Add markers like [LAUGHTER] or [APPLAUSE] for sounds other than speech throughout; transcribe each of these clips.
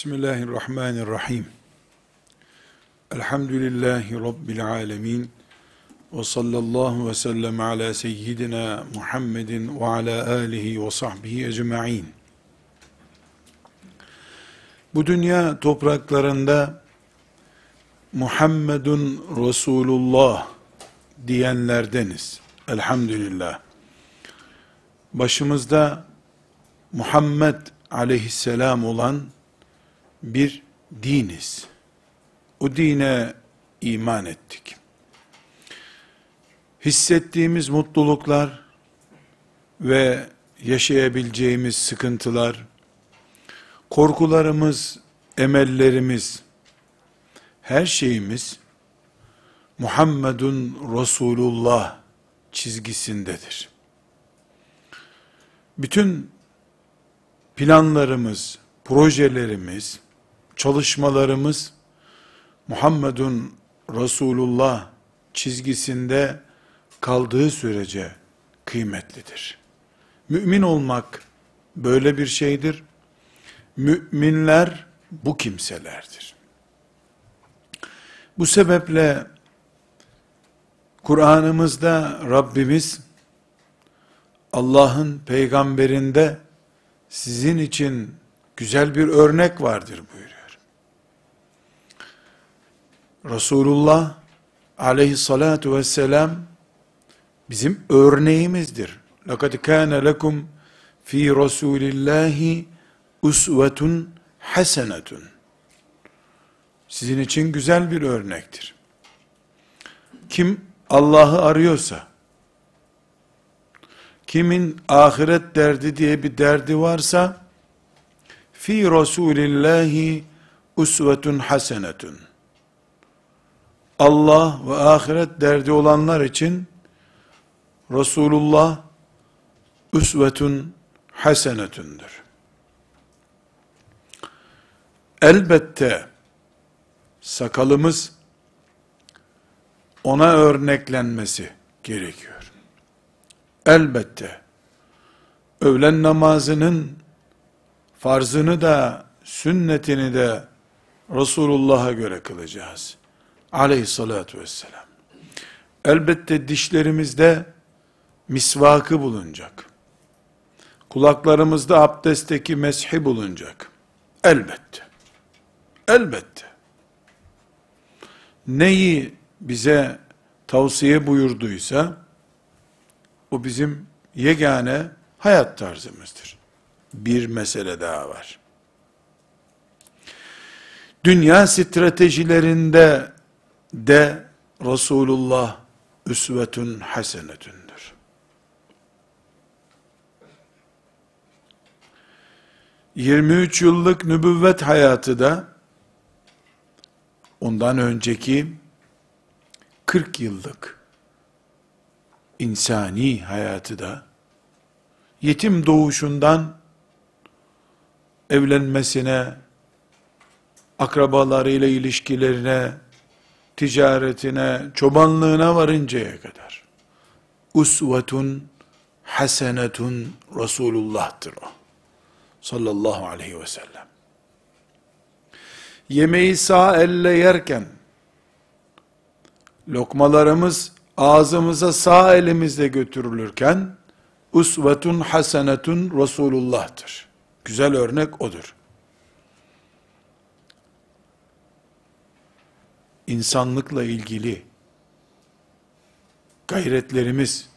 Bismillahirrahmanirrahim. Elhamdülillahi Rabbil alemin. Ve sallallahu ve sellem ala seyyidina Muhammedin ve ala alihi ve sahbihi ecma'in. Bu dünya topraklarında Muhammedun Resulullah diyenlerdeniz. Elhamdülillah. Başımızda Muhammed aleyhisselam olan bir diniz. O dine iman ettik. Hissettiğimiz mutluluklar ve yaşayabileceğimiz sıkıntılar, korkularımız, emellerimiz, her şeyimiz Muhammedun Resulullah çizgisindedir. Bütün planlarımız, projelerimiz, çalışmalarımız Muhammedun Resulullah çizgisinde kaldığı sürece kıymetlidir. Mümin olmak böyle bir şeydir. Müminler bu kimselerdir. Bu sebeple Kur'an'ımızda Rabbimiz Allah'ın peygamberinde sizin için güzel bir örnek vardır buyuruyor. Resulullah aleyhissalatu vesselam bizim örneğimizdir. لَقَدْ كَانَ لَكُمْ ف۪ي رَسُولِ اللّٰهِ اُسْوَةٌ حَسَنَةٌ Sizin için güzel bir örnektir. Kim Allah'ı arıyorsa, kimin ahiret derdi diye bir derdi varsa, fi Resulillahi usvetun hasenetun. Allah ve ahiret derdi olanlar için Resulullah üsvetun hasenetundur. Elbette sakalımız ona örneklenmesi gerekiyor. Elbette öğlen namazının farzını da sünnetini de Resulullah'a göre kılacağız. Aleyhissalatu vesselam. Elbette dişlerimizde misvakı bulunacak. Kulaklarımızda abdestteki meshi bulunacak. Elbette. Elbette. Neyi bize tavsiye buyurduysa, o bizim yegane hayat tarzımızdır. Bir mesele daha var. Dünya stratejilerinde de Resulullah üsvetün hasenetündür. Yirmi üç yıllık nübüvvet hayatı da ondan önceki 40 yıllık insani hayatı da yetim doğuşundan evlenmesine, akrabalarıyla ilişkilerine, ticaretine, çobanlığına varıncaya kadar usvetun hasenetun Resulullah'tır o. Sallallahu aleyhi ve sellem. Yemeği sağ elle yerken lokmalarımız ağzımıza sağ elimizle götürülürken usvetun hasenetun Resulullah'tır. Güzel örnek odur. İnsanlıkla ilgili gayretlerimiz,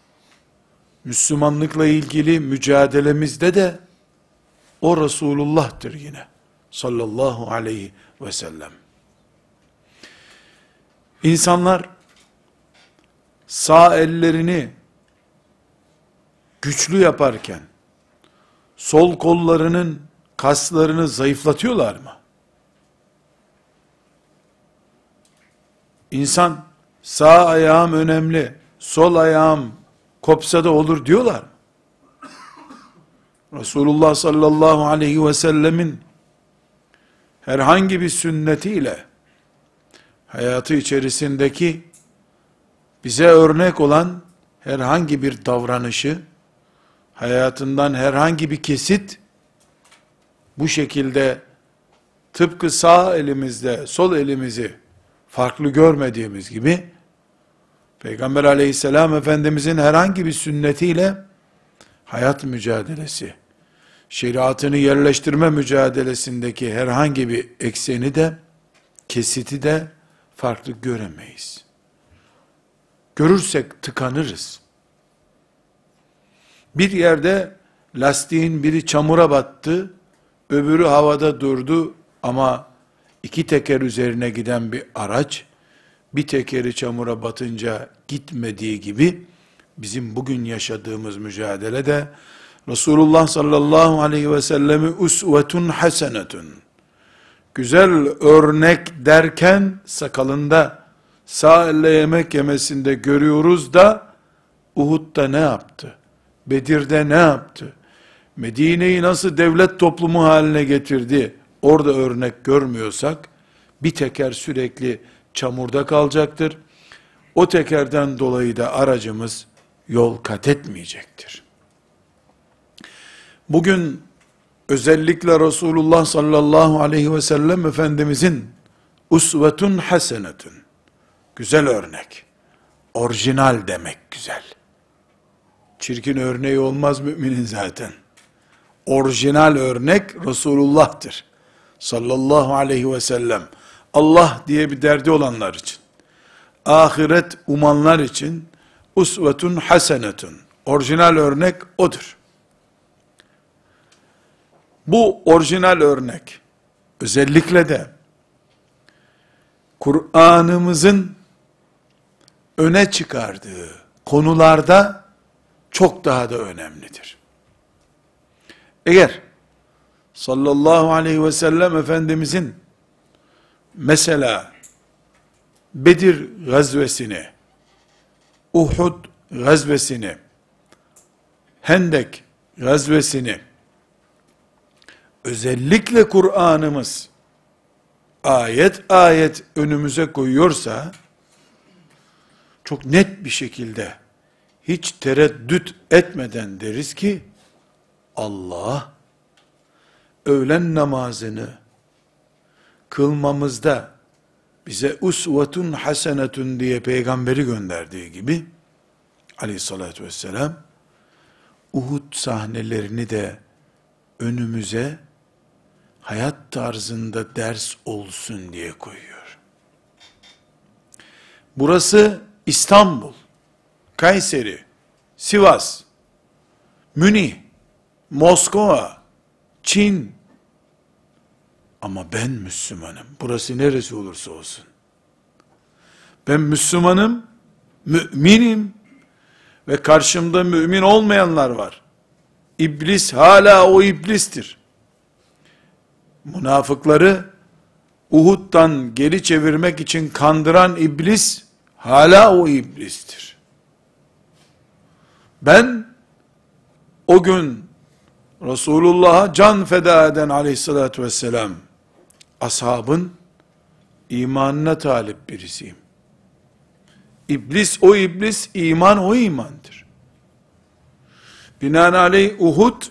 Müslümanlıkla ilgili mücadelemizde de o Resulullah'tır yine. Sallallahu aleyhi ve sellem. İnsanlar sağ ellerini güçlü yaparken sol kollarının kaslarını zayıflatıyorlar mı? İnsan sağ ayağım önemli, sol ayağım kopsa da olur diyorlar. Resulullah sallallahu aleyhi ve sellemin herhangi bir sünnetiyle hayatı içerisindeki bize örnek olan herhangi bir davranışı, hayatından herhangi bir kesit bu şekilde tıpkı sağ elimizde sol elimizi farklı görmediğimiz gibi, Peygamber aleyhisselam efendimizin herhangi bir sünnetiyle hayat mücadelesi, şeriatını yerleştirme mücadelesindeki herhangi bir ekseni de, kesiti de farklı göremeyiz. Görürsek tıkanırız. Bir yerde lastiğin biri çamura battı, öbürü havada durdu ama iki teker üzerine giden bir araç, bir tekeri çamura batınca gitmediği gibi, bizim bugün yaşadığımız mücadelede, Resulullah sallallahu aleyhi ve sellemi usvetun hasenetun, güzel örnek derken sakalında, sağ elle yemek yemesinde görüyoruz da, Uhud'da ne yaptı? Bedir'de ne yaptı? Medine'yi nasıl devlet toplumu haline getirdi? Orada örnek görmüyorsak, bir teker sürekli çamurda kalacaktır. O tekerden dolayı da aracımız yol kat etmeyecektir. Bugün özellikle Resulullah sallallahu aleyhi ve sellem Efendimizin usvetun hasenetun, güzel örnek, orijinal demek güzel. Çirkin örneği olmaz müminin zaten. Orijinal örnek Resulullah'tır. Sallallahu aleyhi ve sellem. Allah diye bir derdi olanlar için. Ahiret umanlar için usvetun hasenetun. Orijinal örnek odur. Bu orijinal örnek özellikle de Kur'an'ımızın öne çıkardığı konularda çok daha da önemlidir. Eğer sallallahu aleyhi ve sellem Efendimizin mesela Bedir gazvesini, Uhud gazvesini, Hendek gazvesini, özellikle Kur'an'ımız ayet ayet önümüze koyuyorsa, çok net bir şekilde, hiç tereddüt etmeden deriz ki, Allah, öğlen namazını kılmamızda bize usvetun hasenetun diye peygamberi gönderdiği gibi aleyhissalatü vesselam Uhud sahnelerini de önümüze hayat tarzında ders olsun diye koyuyor. Burası İstanbul, Kayseri, Sivas, Münih, Moskova, Çin. Ama ben Müslümanım. Burası neresi olursa olsun. Ben Müslümanım, müminim ve karşımda mümin olmayanlar var. İblis hala o iblistir. Münafıkları Uhud'dan geri çevirmek için kandıran iblis hala o iblistir. Ben o gün Resulullah'a can feda eden aleyhissalatü vesselam, ashabın imanına talip birisiyim. İblis o iblis, iman o imandır. Binaenaleyh Uhud,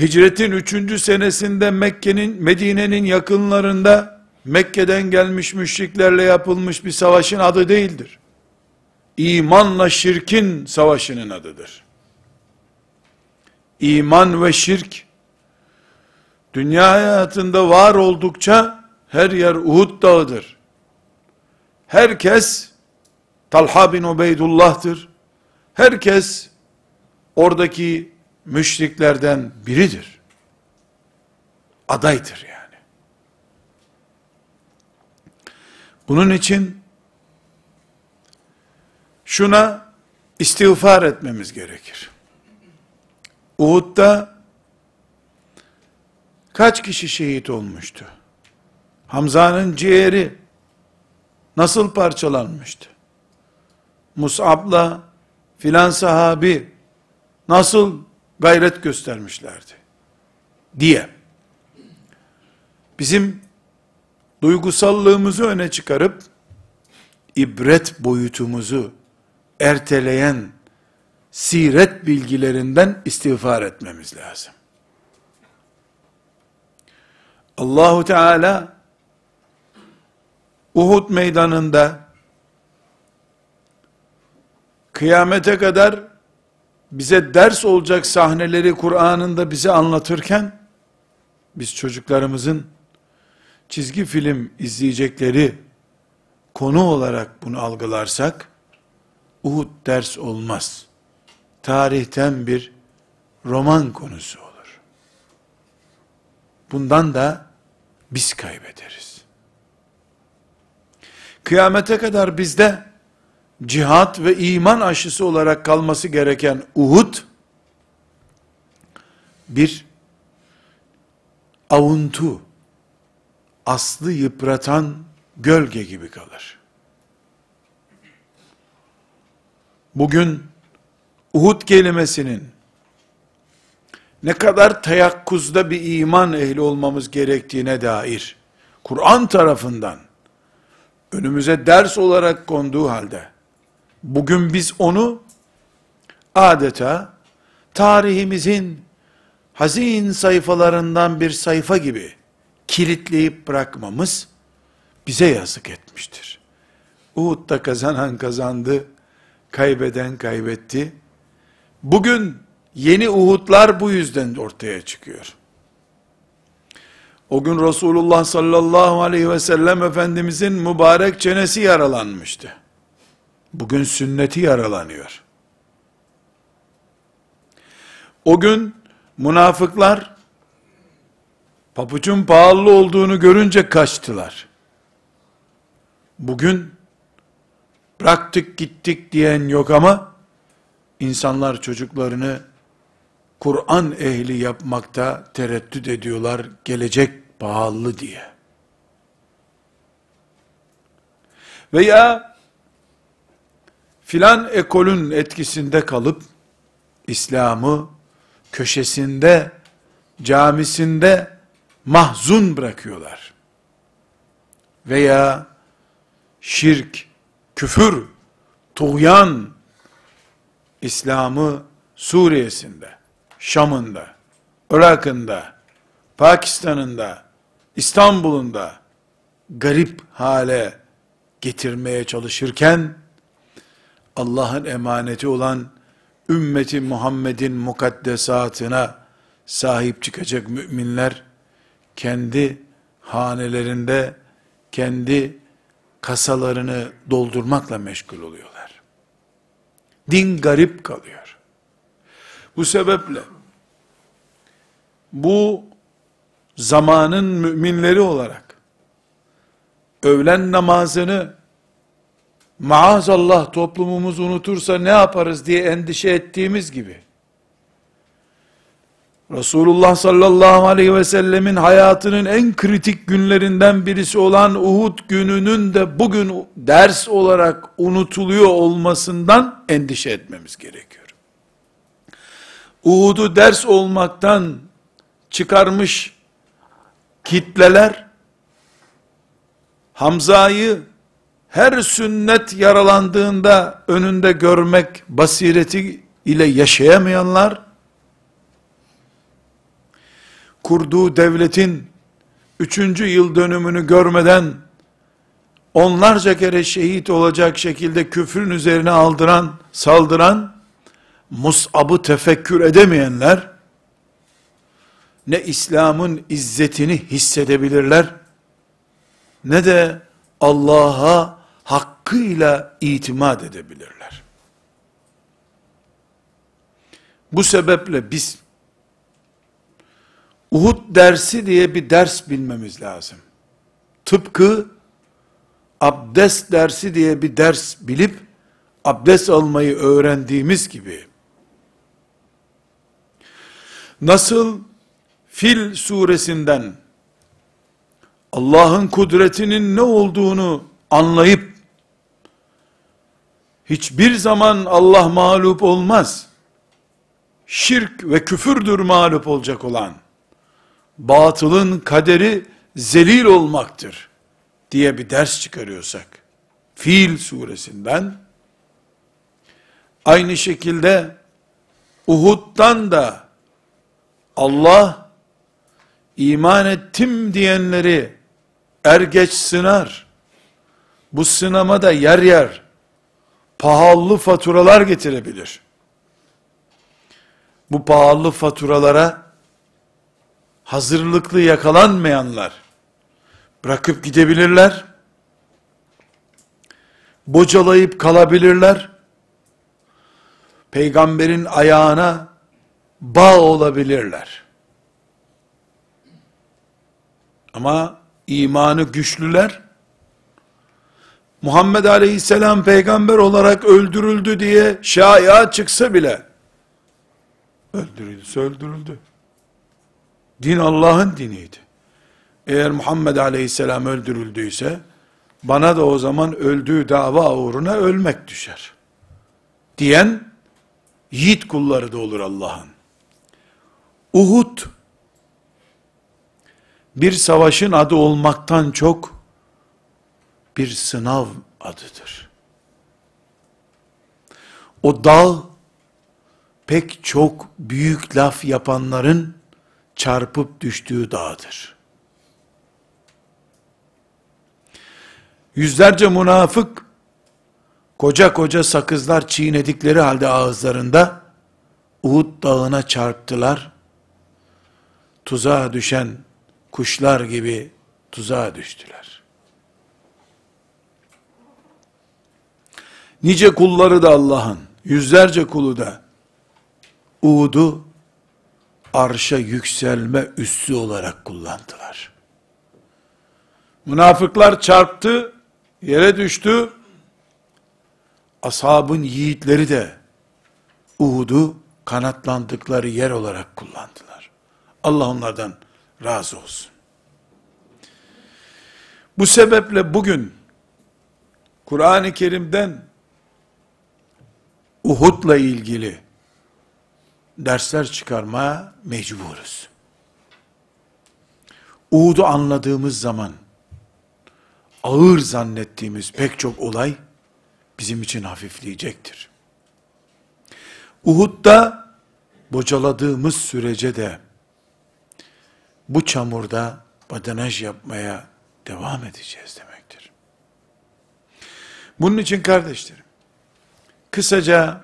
hicretin üçüncü senesinde Mekke'nin, Medine'nin yakınlarında, Mekke'den gelmiş müşriklerle yapılmış bir savaşın adı değildir. İmanla şirkin savaşının adıdır. İman ve şirk, dünya hayatında var oldukça, her yer Uhud dağıdır. Herkes, Talha bin Ubeydullah'tır. Herkes, oradaki müşriklerden biridir. Adaydır yani. Bunun için, şuna istiğfar etmemiz gerekir. Uhud'da kaç kişi şehit olmuştu? Hamza'nın ciğeri nasıl parçalanmıştı? Mus'ab'la filan sahabi nasıl gayret göstermişlerdi? Diye. Bizim duygusallığımızı öne çıkarıp ibret boyutumuzu erteleyen siret bilgilerinden istiğfar etmemiz lazım. Allahu Teala Uhud meydanında kıyamete kadar bize ders olacak sahneleri Kur'an'ında bize anlatırken biz çocuklarımızın çizgi film izleyecekleri konu olarak bunu algılarsak Uhud ders olmaz. Tarihten bir roman konusu olur. Bundan da biz kaybederiz. Kıyamete kadar bizde cihat ve iman aşısı olarak kalması gereken Uhud bir avuntu, aslı yıpratan gölge gibi kalır. Bugün Uhud kelimesinin ne kadar teyakkuzda bir iman ehli olmamız gerektiğine dair Kur'an tarafından önümüze ders olarak konduğu halde bugün biz onu adeta tarihimizin hazin sayfalarından bir sayfa gibi kilitleyip bırakmamız bize yazık etmiştir. Uhud'da kazanan kazandı, kaybeden kaybetti. Bugün yeni Uhud'lar bu yüzden ortaya çıkıyor. O gün Resulullah sallallahu aleyhi ve sellem Efendimizin mübarek çenesi yaralanmıştı. Bugün sünneti yaralanıyor. O gün münafıklar papucun pahalı olduğunu görünce kaçtılar. Bugün bıraktık gittik diyen yok ama insanlar çocuklarını Kur'an ehli yapmakta tereddüt ediyorlar gelecek pahalı diye. Veya filan ekolün etkisinde kalıp İslam'ı köşesinde, camisinde mahzun bırakıyorlar. Veya şirk, küfür, tuğyan İslam'ı Suriye'sinde, Şam'ında, Irak'ında, Pakistan'ında, İstanbul'unda garip hale getirmeye çalışırken Allah'ın emaneti olan ümmeti Muhammed'in mukaddesatına sahip çıkacak müminler kendi hanelerinde kendi kasalarını doldurmakla meşgul oluyorlar. Din garip kalıyor. Bu sebeple bu zamanın müminleri olarak öğlen namazını maazallah toplumumuz unutursa ne yaparız diye endişe ettiğimiz gibi Resulullah sallallahu aleyhi ve sellemin hayatının en kritik günlerinden birisi olan Uhud gününün de bugün ders olarak unutuluyor olmasından endişe etmemiz gerekiyor. Uhud'u ders olmaktan çıkarmış kitleler Hamza'yı her sünnet yaralandığında önünde görmek basireti ile yaşayamayanlar kurduğu devletin üçüncü yıl dönümünü görmeden onlarca kere şehit olacak şekilde küfrün üzerine aldıran, saldıran, Mus'ab'ı tefekkür edemeyenler, ne İslam'ın izzetini hissedebilirler, ne de Allah'a hakkıyla itimat edebilirler. Bu sebeple biz Uhud dersi diye bir ders bilmemiz lazım. Tıpkı abdest dersi diye bir ders bilip abdest almayı öğrendiğimiz gibi nasıl Fil suresinden Allah'ın kudretinin ne olduğunu anlayıp hiçbir zaman Allah mağlup olmaz. Şirk ve küfürdür mağlup olacak olan batılın kaderi zelil olmaktır diye bir ders çıkarıyorsak, Fil suresinden, aynı şekilde Uhud'dan da Allah iman ettim diyenleri er geç sınar. Bu sınama da yer yer pahalı faturalar getirebilir. Bu pahalı faturalara hazırlıklı yakalanmayanlar bırakıp gidebilirler. Bocalayıp kalabilirler. Peygamberin ayağına bağ olabilirler. Ama imanı güçlüler, Muhammed Aleyhisselam peygamber olarak öldürüldü diye şaya çıksa bile, öldürüldü, öldürüldü. Din Allah'ın diniydi. Eğer Muhammed Aleyhisselam öldürüldüyse, bana da o zaman öldüğü dava uğruna ölmek düşer. Diyen, yiğit kulları da olur Allah'ın. Uhud, bir savaşın adı olmaktan çok, bir sınav adıdır. O dağ, pek çok büyük laf yapanların çarpıp düştüğü dağdır. Yüzlerce münafık, koca koca sakızlar çiğnedikleri halde ağızlarında, Uhud dağına çarptılar, tuzağa düşen kuşlar gibi tuzağa düştüler. Nice kulları da Allah'ın, yüzlerce kulu da, Uhud'u arşa yükselme üssü olarak kullandılar. Münafıklar çarptı, yere düştü. Ashabın yiğitleri de Uhud'u kanatlandıkları yer olarak kullandılar. Allah onlardan razı olsun. Bu sebeple bugün Kur'an-ı Kerim'den Uhud'la ilgili dersler çıkarmaya mecburuz. Uhud'u anladığımız zaman ağır zannettiğimiz pek çok olay bizim için hafifleyecektir. Uhud'da bocaladığımız sürece de bu çamurda badanaj yapmaya devam edeceğiz demektir. Bunun için kardeşlerim, kısaca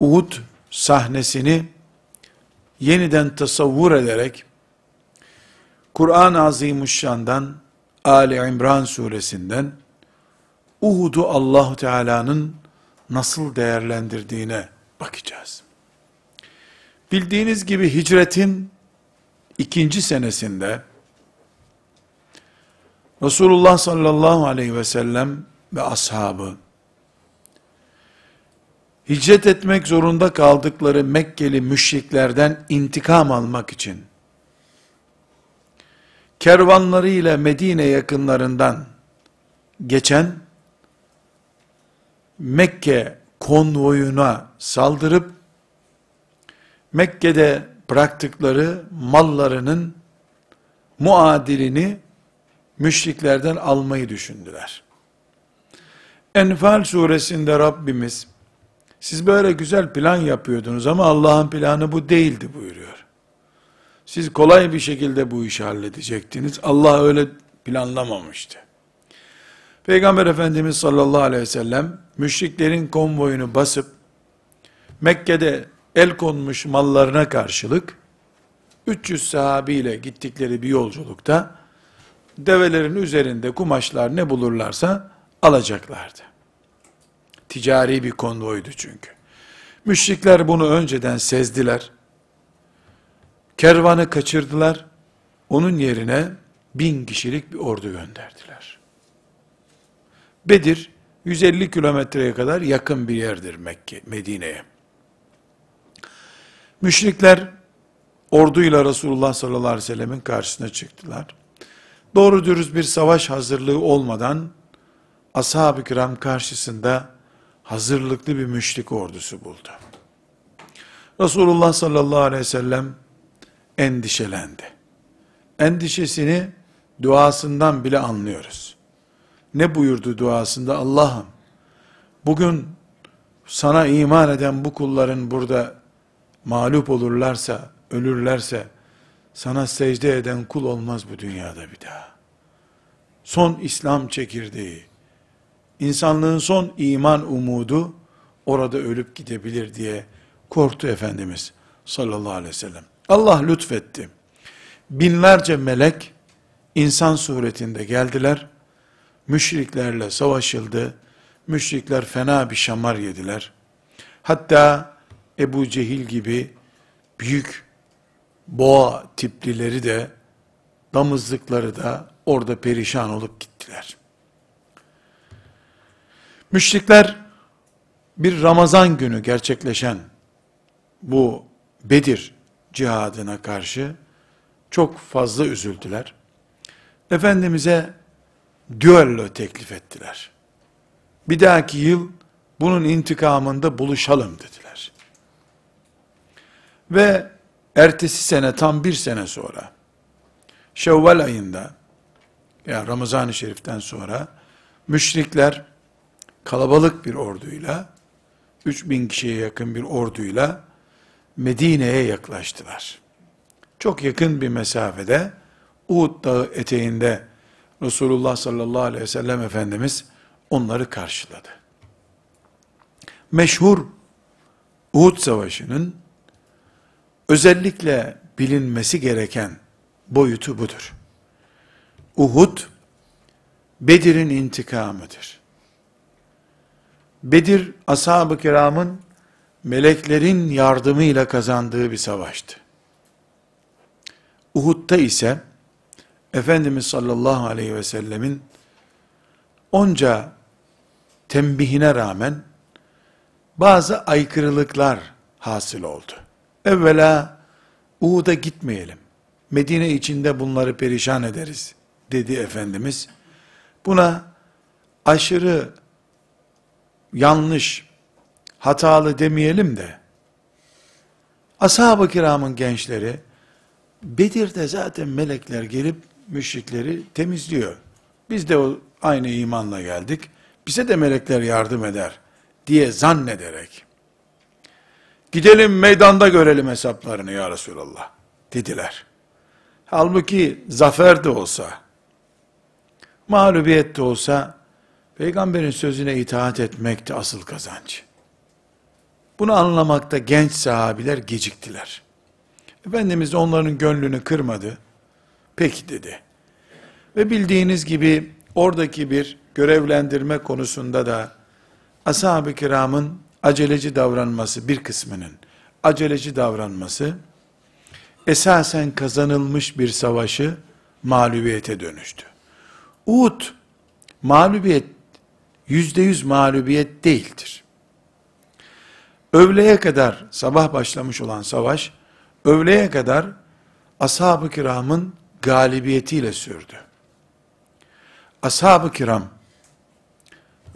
Uhud sahnesini yeniden tasavvur ederek, Kur'an-ı Azimuşşan'dan, Ali İmran suresinden, Uhud'u Allahu Teala'nın nasıl değerlendirdiğine bakacağız. Bildiğiniz gibi hicretin ikinci senesinde Resulullah sallallahu aleyhi ve sellem ve ashabı hicret etmek zorunda kaldıkları Mekkeli müşriklerden intikam almak için kervanlarıyla Medine yakınlarından geçen Mekke konvoyuna saldırıp Mekke'de bıraktıkları mallarının muadilini müşriklerden almayı düşündüler. Enfal suresinde Rabbimiz siz böyle güzel plan yapıyordunuz ama Allah'ın planı bu değildi buyuruyor. Siz kolay bir şekilde bu işi halledecektiniz. Allah öyle planlamamıştı. Peygamber Efendimiz sallallahu aleyhi ve sellem müşriklerin konvoyunu basıp Mekke'de el konmuş mallarına karşılık 300 sahabiyle gittikleri bir yolculukta develerin üzerinde kumaşlar ne bulurlarsa alacaklardı. Ticari bir konvoydu çünkü. Müşrikler bunu önceden sezdiler. Kervanı kaçırdılar. Onun yerine bin kişilik bir ordu gönderdiler. Bedir 150 kilometreye kadar yakın bir yerdir Mekke, Medine'ye. Müşrikler orduyla Resulullah sallallahu aleyhi ve sellemin karşısına çıktılar. Doğru dürüst bir savaş hazırlığı olmadan ashab-ı kiram karşısında hazırlıklı bir müşrik ordusu buldu. Resulullah sallallahu aleyhi ve sellem endişelendi. Endişesini duasından bile anlıyoruz. Ne buyurdu duasında? Allah'ım bugün sana iman eden bu kulların burada mağlup olurlarsa, ölürlerse, sana secde eden kul olmaz bu dünyada bir daha. Son İslam çekirdeği, insanlığın son iman umudu orada ölüp gidebilir diye korktu Efendimiz sallallahu aleyhi ve sellem. Allah lütfetti. Binlerce melek insan suretinde geldiler. Müşriklerle savaşıldı. Müşrikler fena bir şamar yediler. Hatta Ebu Cehil gibi büyük boğa tiplileri de damızlıkları da orada perişan olup gittiler. Müşrikler bir Ramazan günü gerçekleşen bu Bedir cihadına karşı çok fazla üzüldüler. Efendimiz'e düello teklif ettiler. Bir dahaki yıl bunun intikamında buluşalım dediler. Ve ertesi sene tam bir sene sonra Şevval ayında yani Ramazan-ı Şerif'ten sonra müşrikler kalabalık bir orduyla 3000 kişiye yakın bir orduyla Medine'ye yaklaştılar. Çok yakın bir mesafede Uhud dağı eteğinde Resulullah sallallahu aleyhi ve sellem Efendimiz onları karşıladı. Meşhur Uhud Savaşı'nın özellikle bilinmesi gereken boyutu budur. Uhud, Bedir'in intikamıdır. Bedir, ashab-ı kiramın meleklerin yardımıyla kazandığı bir savaştı. Uhud'da ise Efendimiz sallallahu aleyhi ve sellemin onca tembihine rağmen bazı aykırılıklar hasıl oldu. Evvela Uhud'a gitmeyelim. Medine içinde bunları perişan ederiz dedi Efendimiz. Buna aşırı yanlış, hatalı demeyelim de, ashab-ı kiramın gençleri, Bedir'de zaten melekler gelip müşrikleri temizliyor. Biz de o aynı imanla geldik. Bize de melekler yardım eder diye zannederek gidelim meydanda görelim hesaplarını ya Resulallah dediler. Halbuki zafer de olsa, mağlubiyet de olsa, peygamberin sözüne itaat etmekti asıl kazanç. Bunu anlamakta genç sahabiler geciktiler. Efendimiz onların gönlünü kırmadı. Peki dedi. Ve bildiğiniz gibi oradaki bir görevlendirme konusunda da ashab-ı kiramın aceleci davranması bir kısmının aceleci davranması esasen kazanılmış bir savaşı mağlubiyete dönüştü. Uhud mağlubiyet yüzde yüz mağlubiyet değildir. Öğleye kadar sabah başlamış olan savaş öğleye kadar ashab-ı kiramın galibiyetiyle sürdü. Ashab-ı kiram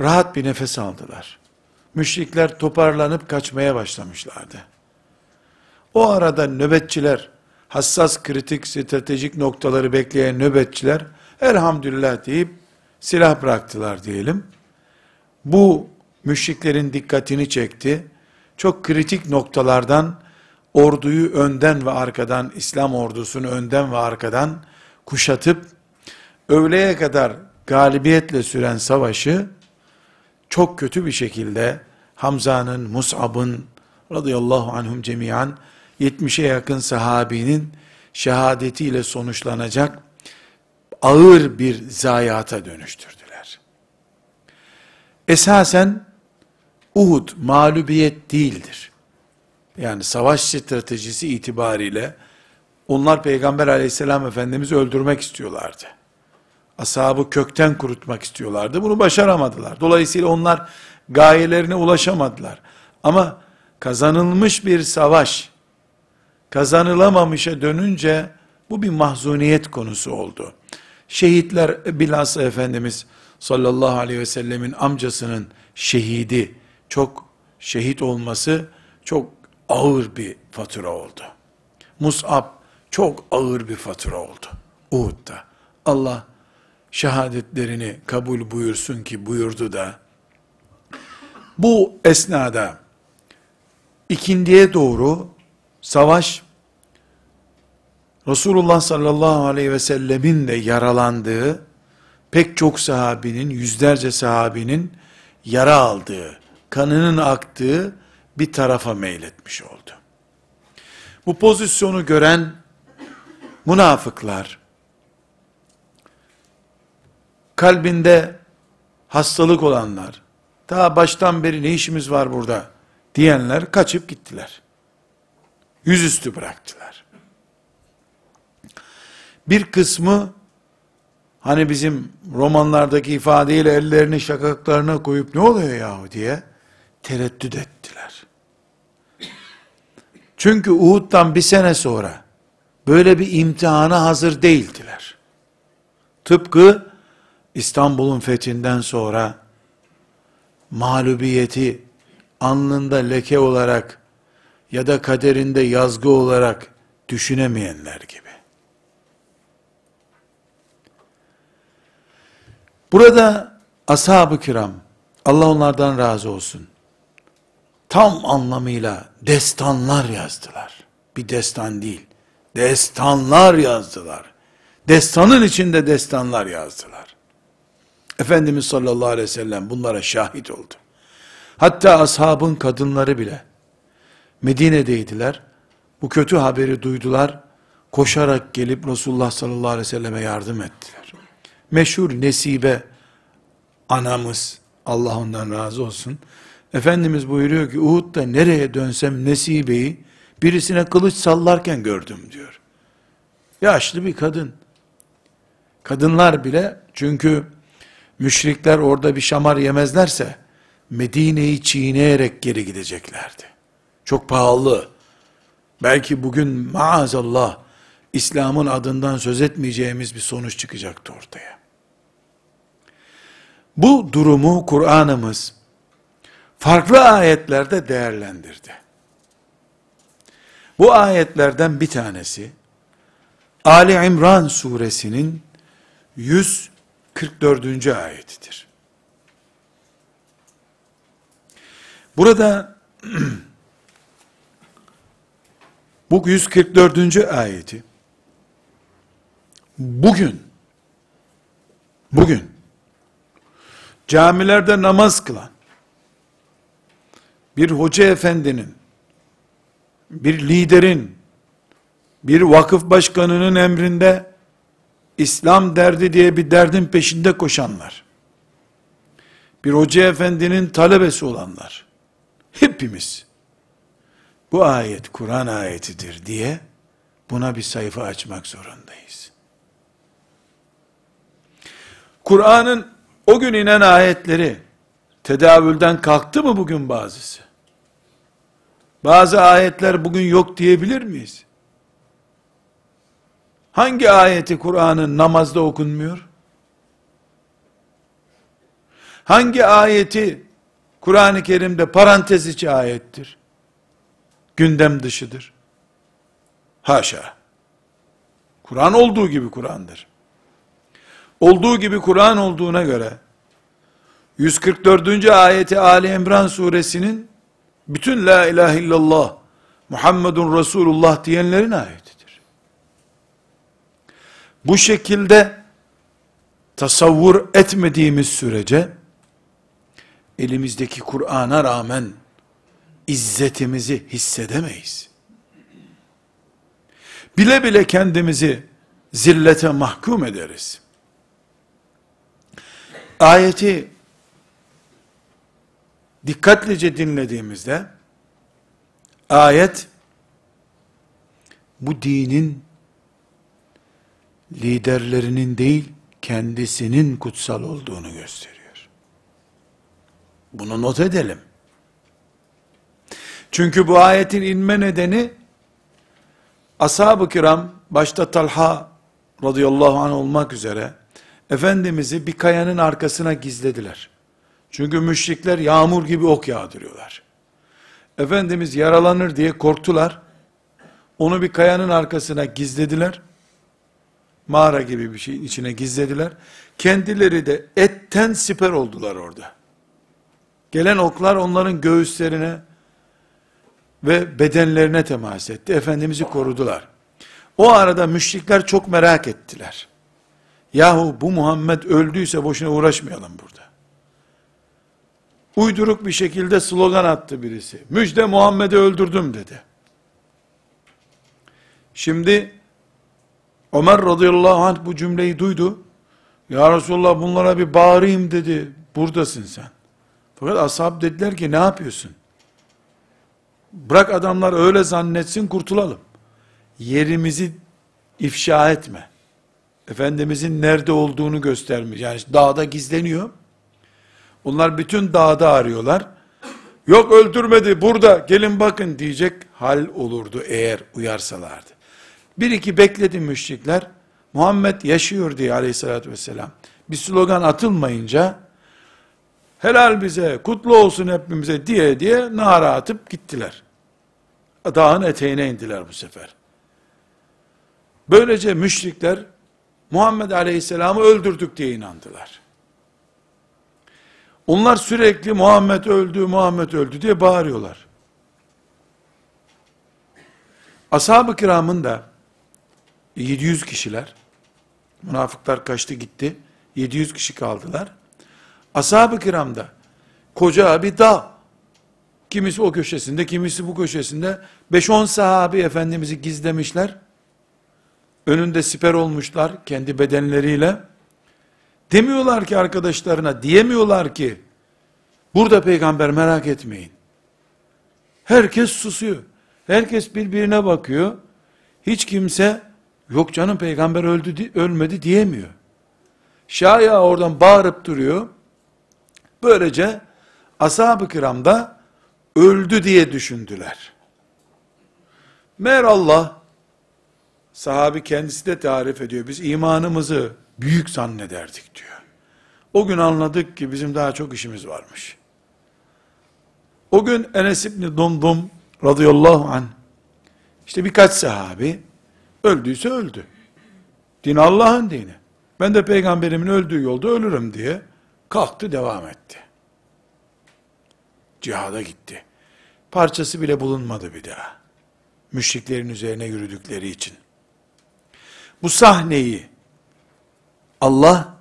rahat bir nefes aldılar. Müşrikler toparlanıp kaçmaya başlamışlardı. O arada nöbetçiler, hassas kritik stratejik noktaları bekleyen nöbetçiler, elhamdülillah deyip silah bıraktılar diyelim. Bu müşriklerin dikkatini çekti. Çok kritik noktalardan orduyu önden ve arkadan, İslam ordusunu önden ve arkadan kuşatıp, öğleye kadar galibiyetle süren savaşı, çok kötü bir şekilde Hamza'nın, Mus'ab'ın, radıyallahu anhum cemiyan, 70'e yakın sahabinin şehadetiyle sonuçlanacak ağır bir zayiata dönüştürdüler. Esasen Uhud mağlubiyet değildir. Yani savaş stratejisi itibariyle onlar Peygamber aleyhisselam efendimizi öldürmek istiyorlardı. Ashabı kökten kurutmak istiyorlardı. Bunu başaramadılar. Dolayısıyla onlar gayelerine ulaşamadılar. Ama kazanılmış bir savaş, kazanılamamışa dönünce bu bir mahzuniyet konusu oldu. Şehitler bilhassa Efendimiz sallallahu aleyhi ve sellemin amcasının şehidi, çok şehit olması çok ağır bir fatura oldu. Mus'ab çok ağır bir fatura oldu. Uhud'da. Allah şehadetlerini kabul buyursun ki buyurdu da bu esnada ikindiye doğru savaş Resulullah sallallahu aleyhi ve sellemin de yaralandığı, pek çok sahabinin, yüzlerce sahabinin yara aldığı, kanının aktığı bir tarafa meyletmiş oldu. Bu pozisyonu gören münafıklar, kalbinde hastalık olanlar, daha baştan beri ne işimiz var burada diyenler kaçıp gittiler. Yüzüstü bıraktılar. Bir kısmı hani bizim romanlardaki ifadeyle ellerini şakaklarına koyup ne oluyor yahu diye tereddüt ettiler. Çünkü Uhud'dan bir sene sonra böyle bir imtihana hazır değildiler. Tıpkı İstanbul'un fethinden sonra mağlubiyeti alnında leke olarak ya da kaderinde yazgı olarak düşünemeyenler gibi. Burada ashab-ı kiram, Allah onlardan razı olsun, tam anlamıyla destanlar yazdılar. Bir destan değil, destanlar yazdılar. Destanın içinde destanlar yazdılar. Efendimiz sallallahu aleyhi ve sellem bunlara şahit oldu. Hatta ashabın kadınları bile Medine'deydiler. Bu kötü haberi duydular. Koşarak gelip Resulullah sallallahu aleyhi ve selleme yardım ettiler. Meşhur Nesibe anamız, Allah ondan razı olsun. Efendimiz buyuruyor ki Uhud'da nereye dönsem Nesibe'yi birisine kılıç sallarken gördüm diyor. Yaşlı bir kadın. Kadınlar bile çünkü müşrikler orada bir şamar yemezlerse Medine'yi çiğneyerek geri gideceklerdi. Çok pahalı. Belki bugün maazallah İslam'ın adından söz etmeyeceğimiz bir sonuç çıkacaktı ortaya. Bu durumu Kur'an'ımız farklı ayetlerde değerlendirdi. Bu ayetlerden bir tanesi Ali İmran suresinin 144. ayetidir. Burada [CLEARS THROAT] bu 144. ayeti bugün bugün camilerde namaz kılan bir hoca efendinin bir liderin bir vakıf başkanının emrinde İslam derdi diye bir derdin peşinde koşanlar bir hoca efendinin talebesi olanlar hepimiz bu ayet Kur'an ayetidir diye buna bir sayfa açmak zorundayız. Kur'an'ın o gün inen ayetleri tedavülden kalktı mı bugün bazısı? Bazı ayetler bugün yok diyebilir miyiz? Hangi ayeti Kur'an'ın namazda okunmuyor? Hangi ayeti Kur'an-ı Kerim'de parantez içi ayettir? Gündem dışıdır. Haşa. Kur'an olduğu gibi Kur'an'dır. Olduğu gibi Kur'an olduğuna göre 144. ayeti Ali İmran suresinin bütün la ilahe illallah Muhammedun Resulullah diyenlerin ayetidir. Bu şekilde tasavvur etmediğimiz sürece elimizdeki Kur'an'a rağmen izzetimizi hissedemeyiz. Bile bile kendimizi zillete mahkum ederiz. Ayeti dikkatlice dinlediğimizde ayet bu dinin liderlerinin değil kendisinin kutsal olduğunu gösteriyor. Bunu not edelim. Çünkü bu ayetin inme nedeni ashab-ı kiram başta Talha radıyallahu anh olmak üzere Efendimiz'i bir kayanın arkasına gizlediler. Çünkü müşrikler yağmur gibi ok yağdırıyorlar. Efendimiz yaralanır diye korktular. Onu bir kayanın arkasına gizlediler. Mağara gibi bir şeyin içine gizlediler. Kendileri de etten siper oldular orada. Gelen oklar onların göğüslerine ve bedenlerine temas etti. Efendimiz'i korudular. O arada müşrikler çok merak ettiler. Yahu bu Muhammed öldüyse boşuna uğraşmayalım burada. Uyduruk bir şekilde slogan attı birisi. Müjde Muhammed'i öldürdüm dedi. Şimdi Ömer radıyallahu anh bu cümleyi duydu. Ya Resulallah bunlara bir bağırayım dedi. Buradasın sen. Fakat ashab dediler ki ne yapıyorsun? Bırak adamlar öyle zannetsin kurtulalım. Yerimizi ifşa etme. Efendimizin nerede olduğunu göstermiş. Yani dağda gizleniyor. Onlar bütün dağda arıyorlar. Yok öldürmedi burada gelin bakın diyecek hal olurdu eğer uyarsalardı. Bir iki bekledi müşrikler. Muhammed yaşıyor diye aleyhissalatü vesselam. Bir slogan atılmayınca helal bize, kutlu olsun hepimize diye diye nara atıp gittiler. Dağın eteğine indiler bu sefer. Böylece müşrikler Muhammed Aleyhisselam'ı öldürdük diye inandılar. Onlar sürekli Muhammed öldü, Muhammed öldü diye bağırıyorlar. Ashab-ı kiramın da 700 kişiler, münafıklar kaçtı gitti, 700 kişi kaldılar. Ashab-ı kiramda koca bir dağ, kimisi o köşesinde, kimisi bu köşesinde, 5-10 sahabi Efendimiz'i gizlemişler, önünde siper olmuşlar kendi bedenleriyle, demiyorlar ki arkadaşlarına, diyemiyorlar ki, burada peygamber merak etmeyin. Herkes susuyor. Herkes birbirine bakıyor. Hiç kimse, yok canım peygamber öldü, ölmedi diyemiyor. Şaya oradan bağırıp duruyor. Böylece ashab-ı kiramda öldü diye düşündüler. Meğer Allah sahabi kendisi de tarif ediyor. Biz imanımızı büyük zannederdik diyor. O gün anladık ki bizim daha çok işimiz varmış. O gün Enes İbni Dumdum radıyallahu anh işte birkaç sahabi öldüyse öldü. Din Allah'ın dini. Ben de peygamberimin öldüğü yolda ölürüm diye kalktı devam etti. Cihada gitti. Parçası bile bulunmadı bir daha. Müşriklerin üzerine yürüdükleri için. Bu sahneyi Allah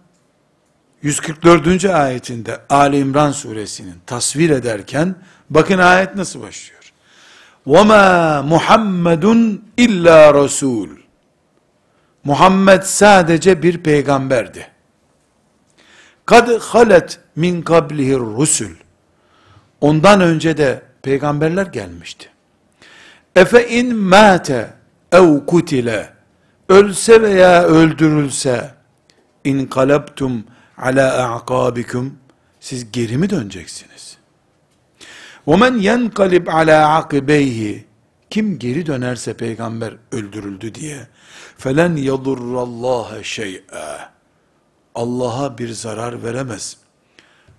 144. ayetinde Ali İmran suresinin tasvir ederken bakın ayet nasıl başlıyor. وَمَا Muhammedun illa Resul. Muhammed sadece bir peygamberdi. Kad halet min kablihir rusul. Ondan önce de peygamberler gelmişti. Efe in mate ev kutile ölse veya öldürülse in kalabtum ala a'kabikum siz geri mi döneceksiniz? وَمَنْ يَنْقَلِبْ عَلَى عَقِبَيْهِ Kim geri dönerse peygamber öldürüldü diye فَلَنْ يَضُرَّ اللّٰهَ شَيْئًا Allah'a bir zarar veremez.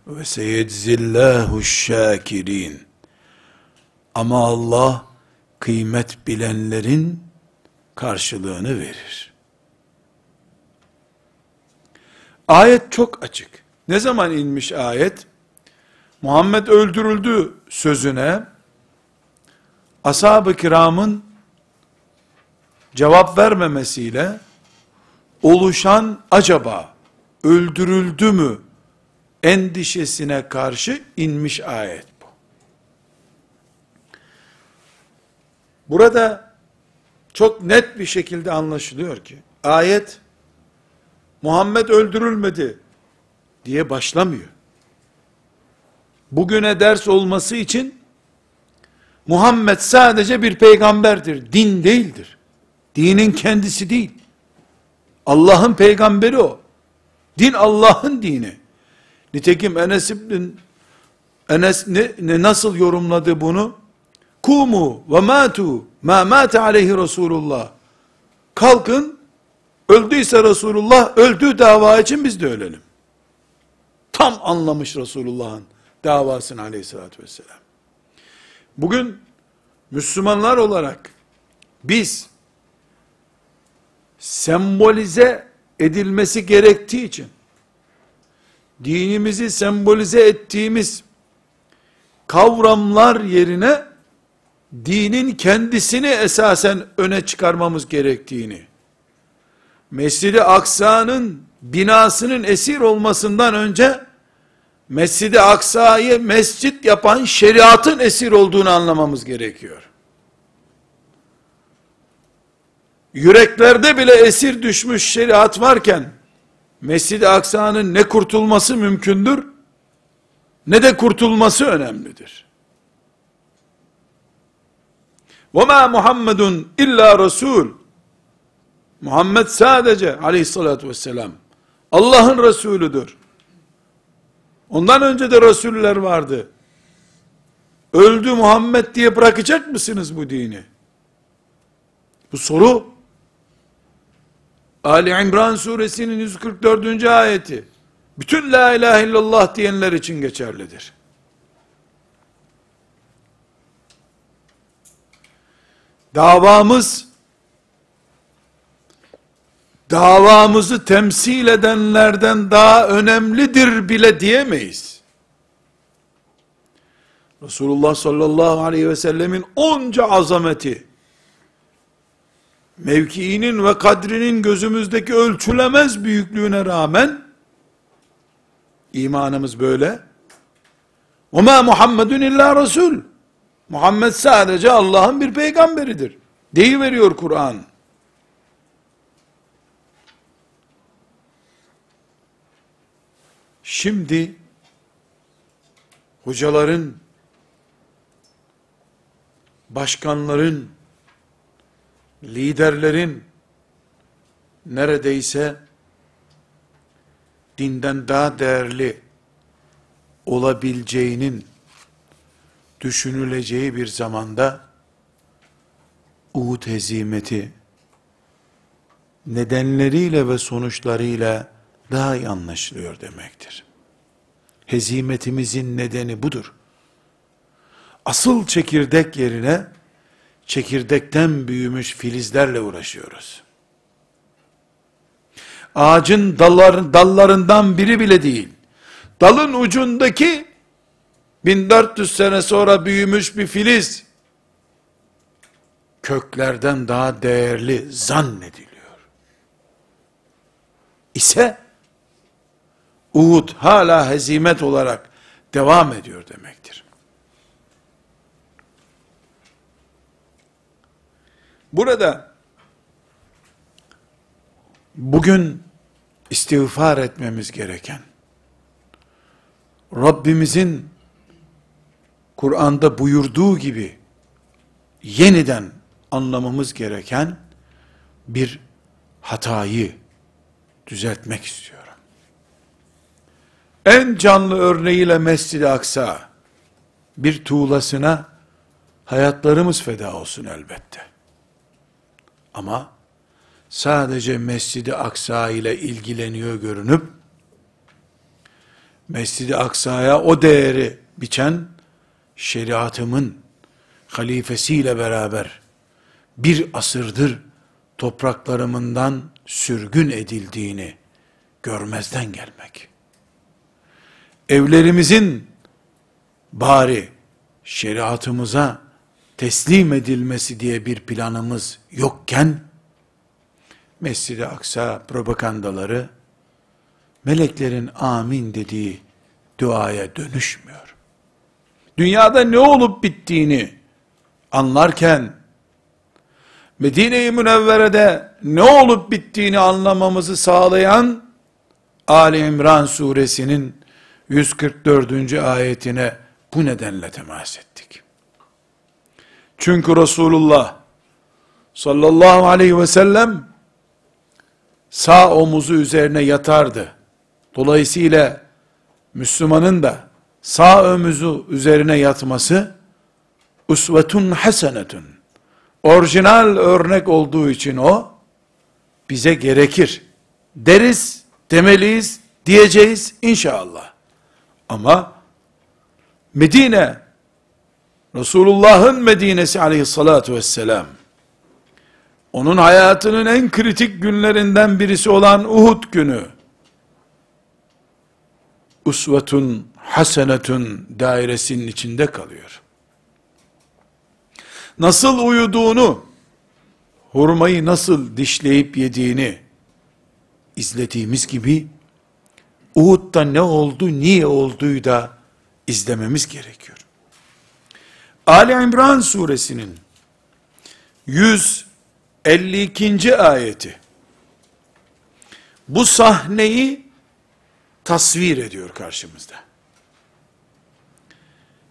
Ve seyedzillahu şakirin. Ama Allah kıymet bilenlerin karşılığını verir. Ayet çok açık. Ne zaman inmiş ayet? Muhammed öldürüldü sözüne ashab-ı kiramın cevap vermemesiyle oluşan acaba öldürüldü mü endişesine karşı inmiş ayet bu. Burada çok net bir şekilde anlaşılıyor ki ayet Muhammed öldürülmedi diye başlamıyor. Bugüne ders olması için Muhammed sadece bir peygamberdir, din değildir. Dinin kendisi değil. Allah'ın peygamberi o. Din Allah'ın dini. Nitekim Enes İbn Enes ne, ne nasıl yorumladı bunu? Kumu ve matu ma mate aleyhi Resulullah. Kalkın öldüyse Resulullah öldüğü dava için biz de ölelim. Tam anlamış Resulullah'ın davasını aleyhissalatü vesselam. Bugün Müslümanlar olarak biz sembolize edilmesi gerektiği için dinimizi sembolize ettiğimiz kavramlar yerine dinin kendisini esasen öne çıkarmamız gerektiğini, Mescid-i Aksa'nın binasının esir olmasından önce, Mescid-i Aksa'yı mescit yapan şeriatın esir olduğunu anlamamız gerekiyor. Yüreklerde bile esir düşmüş şeriat varken, Mescid-i Aksa'nın ne kurtulması mümkündür, ne de kurtulması önemlidir. وَمَا Muhammedun illa Resul. Muhammed sadece aleyhissalatü vesselam Allah'ın Resulüdür. Ondan önce de Resuller vardı. Öldü Muhammed diye bırakacak mısınız bu dini? Bu soru Ali İmran suresinin 144. ayeti bütün la ilahe illallah diyenler için geçerlidir. Davamız davamızı temsil edenlerden daha önemlidir bile diyemeyiz. Resulullah sallallahu aleyhi ve sellemin onca azameti, mevkiinin ve kadrinin gözümüzdeki ölçülemez büyüklüğüne rağmen, imanımız böyle, وَمَا Muhammedun illa Resul. Muhammed sadece Allah'ın bir peygamberidir. Deyiveriyor Kur'an. Şimdi hocaların, başkanların, liderlerin neredeyse dinden daha değerli olabileceğinin düşünüleceği bir zamanda Uhud hezimeti nedenleriyle ve sonuçlarıyla daha iyi anlaşılıyor demektir. Hezimetimizin nedeni budur. Asıl çekirdek yerine çekirdekten büyümüş filizlerle uğraşıyoruz. Ağacın dallar, dallarından biri bile değil. Dalın ucundaki 1400 sene sonra büyümüş bir filiz köklerden daha değerli zannediliyor. İse Uhud hala hezimet olarak devam ediyor demektir. Burada bugün istiğfar etmemiz gereken Rabbimizin Kur'an'da buyurduğu gibi yeniden anlamamız gereken bir hatayı düzeltmek istiyorum. En canlı örneğiyle Mescid-i Aksa bir tuğlasına hayatlarımız feda olsun elbette. Ama sadece Mescid-i Aksa ile ilgileniyor görünüp Mescid-i Aksa'ya o değeri biçen şeriatımın halifesiyle beraber bir asırdır topraklarımından sürgün edildiğini görmezden gelmek. Evlerimizin bari şeriatımıza teslim edilmesi diye bir planımız yokken, Mescid-i Aksa propagandaları, meleklerin amin dediği duaya dönüşmüyor. Dünyada ne olup bittiğini anlarken, Medine-i Münevvere'de ne olup bittiğini anlamamızı sağlayan, Ali İmran suresinin 144. ayetine bu nedenle temas ettik. Çünkü Resulullah sallallahu aleyhi ve sellem sağ omuzu üzerine yatardı. Dolayısıyla Müslümanın da sağ omuzu üzerine yatması usvetun hasenetun orijinal örnek olduğu için o bize gerekir. Deriz, demeliyiz, diyeceğiz inşallah. Ama Medine Resulullah'ın Medine'si aleyhissalatu vesselam onun hayatının en kritik günlerinden birisi olan Uhud günü usvetun hasenetun dairesinin içinde kalıyor. nasıl uyuduğunu, hurmayı nasıl dişleyip yediğini izlediğimiz gibi, Uhud'da ne oldu, niye olduğu da izlememiz gerekiyor. Ali İmran suresinin 152. ayeti bu sahneyi tasvir ediyor karşımızda.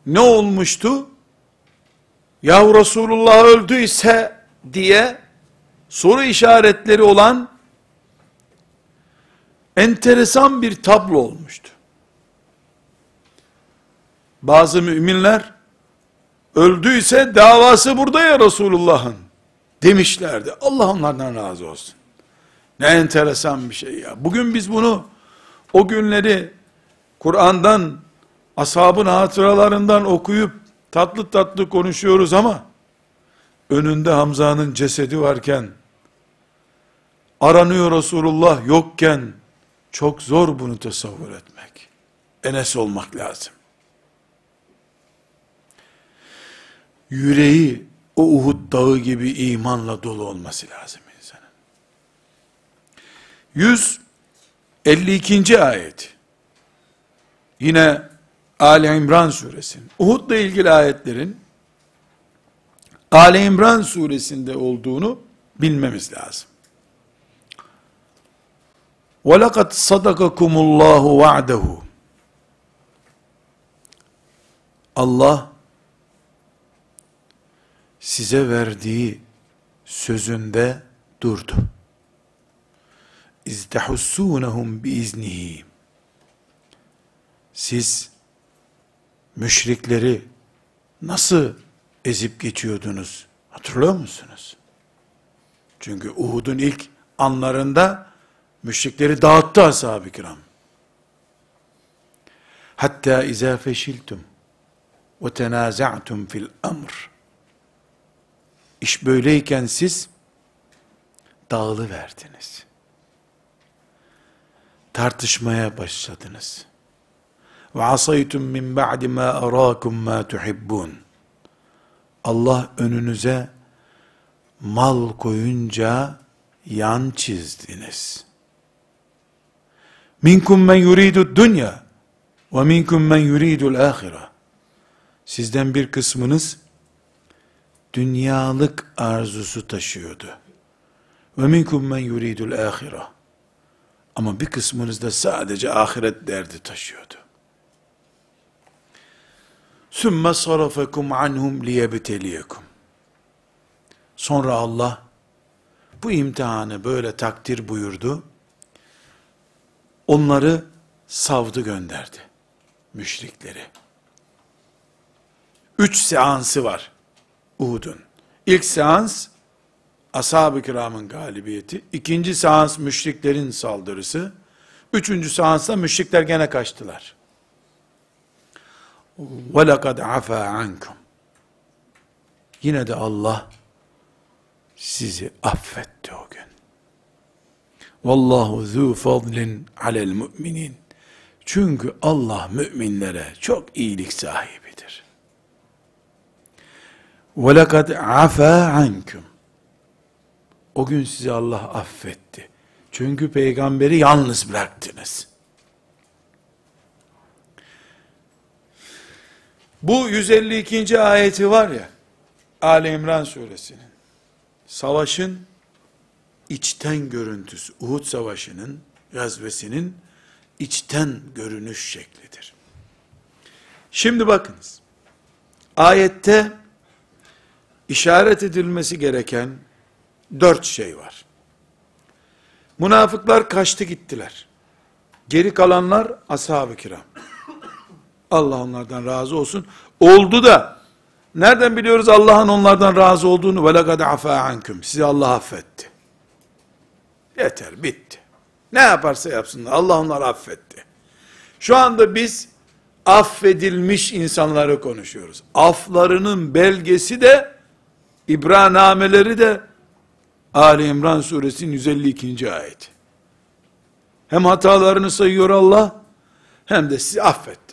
Ne olmuştu? Ya Resulullah öldüyse diye soru işaretleri olan enteresan bir tablo olmuştu. Bazı müminler öldüyse davası burada ya Resulullah'ın demişlerdi. Allah onlardan razı olsun. Ne enteresan bir şey ya. Bugün biz bunu o günleri Kur'an'dan ashabın hatıralarından okuyup tatlı tatlı konuşuyoruz ama önünde Hamza'nın cesedi varken aranıyor Resulullah yokken çok zor bunu tasavvur etmek. Enes olmak lazım. Yüreği o Uhud dağı gibi imanla dolu olması lazım insanın. 152. ayet. Yine Ali İmran suresinin, Uhud'la ilgili ayetlerin, Ali İmran suresinde olduğunu bilmemiz lazım. وَلَقَدْ صَدَقَكُمُ اللّٰهُ وَعْدَهُ Allah, size verdiği sözünde durdu. İztehussunehum biiznihi. Siz müşrikleri nasıl ezip geçiyordunuz? Hatırlıyor musunuz? Çünkü Uhud'un ilk anlarında müşrikleri dağıttı ashab-ı kiram. Hatta izâ feşiltum ve tenâza'tum fil amr. İş böyleyken siz dağılı verdiniz. Tartışmaya başladınız. Ve asaytum min ba'di ma arakum ma tuhibbun. Allah önünüze mal koyunca yan çizdiniz. Minkum men yuridu dünya ve minkum men yuridul ahire. Sizden bir kısmınız dünyalık arzusu taşıyordu. Ve minkum men yuridul ahire. Ama bir kısmınız da sadece ahiret derdi taşıyordu. Sümme sarafekum anhum liyebteliyekum. Sonra Allah bu imtihanı böyle takdir buyurdu. Onları savdı gönderdi. Müşrikleri. Üç seansı var Uhud'un. İlk seans ashab-ı kiramın galibiyeti. ikinci seans müşriklerin saldırısı. Üçüncü seansta müşrikler gene kaçtılar. وَلَقَدْ عَفَا عَنْكُمْ Yine de Allah sizi affetti o gün. Vallahu zu fadlin alel müminin. Çünkü Allah müminlere çok iyilik sahibidir. Ve lekad afa ankum. O gün sizi Allah affetti. Çünkü peygamberi yalnız bıraktınız. Bu 152. ayeti var ya, Ali İmran suresinin, savaşın içten görüntüsü, Uhud savaşının, gazvesinin içten görünüş şeklidir. Şimdi bakınız, ayette işaret edilmesi gereken dört şey var. Münafıklar kaçtı gittiler. Geri kalanlar ashab-ı kiram. Allah onlardan razı olsun. Oldu da nereden biliyoruz Allah'ın onlardan razı olduğunu? Ve lekad afa ankum. Sizi Allah affetti. Yeter, bitti. Ne yaparsa yapsınlar. Allah onları affetti. Şu anda biz affedilmiş insanları konuşuyoruz. Aflarının belgesi de İbranameleri de Ali İmran suresinin 152. ayet. Hem hatalarını sayıyor Allah hem de sizi affetti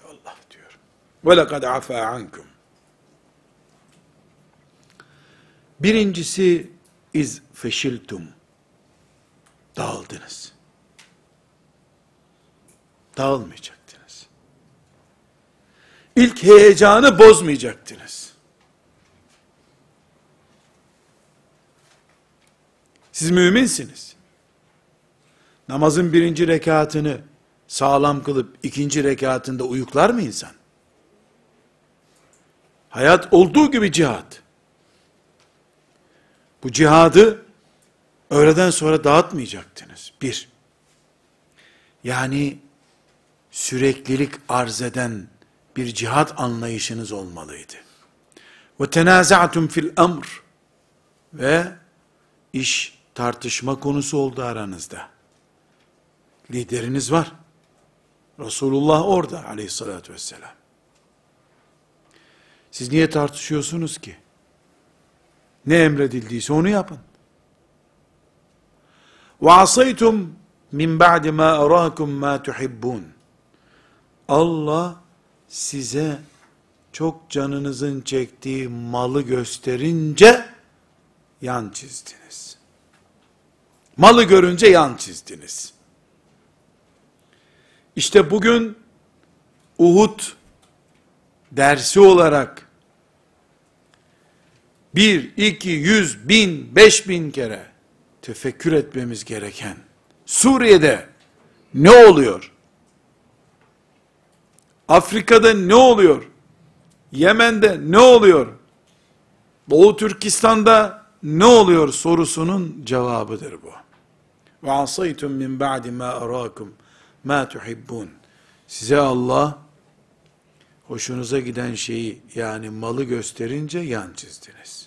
Ve lekad afa ankum. Birincisi iz feşiltum. Dağıldınız. Dağılmayacaktınız. İlk heyecanı bozmayacaktınız. Siz müminsiniz. Namazın birinci rekatını sağlam kılıp ikinci rekatında uyuklar mı insan? Hayat olduğu gibi cihat. Bu cihadı öğleden sonra dağıtmayacaktınız. Bir. Yani süreklilik arz eden bir cihat anlayışınız olmalıydı. Ve tenaza'tum fil amr ve iş tartışma konusu oldu aranızda. Lideriniz var. Resulullah orada aleyhissalatü vesselam. Siz niye tartışıyorsunuz ki? Ne emredildiyse onu yapın. Asaytum min ba'di ma arakum ma tuhibbun. Allah size çok canınızın çektiği malı gösterince yan çizdiniz. Malı görünce yan çizdiniz. İşte bugün Uhud dersi olarak bir, iki, yüz, bin, beş bin kere tefekkür etmemiz gereken Suriye'de ne oluyor? Afrika'da ne oluyor? Yemen'de ne oluyor? Doğu Türkistan'da ne oluyor sorusunun cevabıdır bu. Ve asaytum min ba'di ma arakum ma tuhibbun. Size Allah hoşunuza giden şeyi yani malı gösterince yan çizdiniz.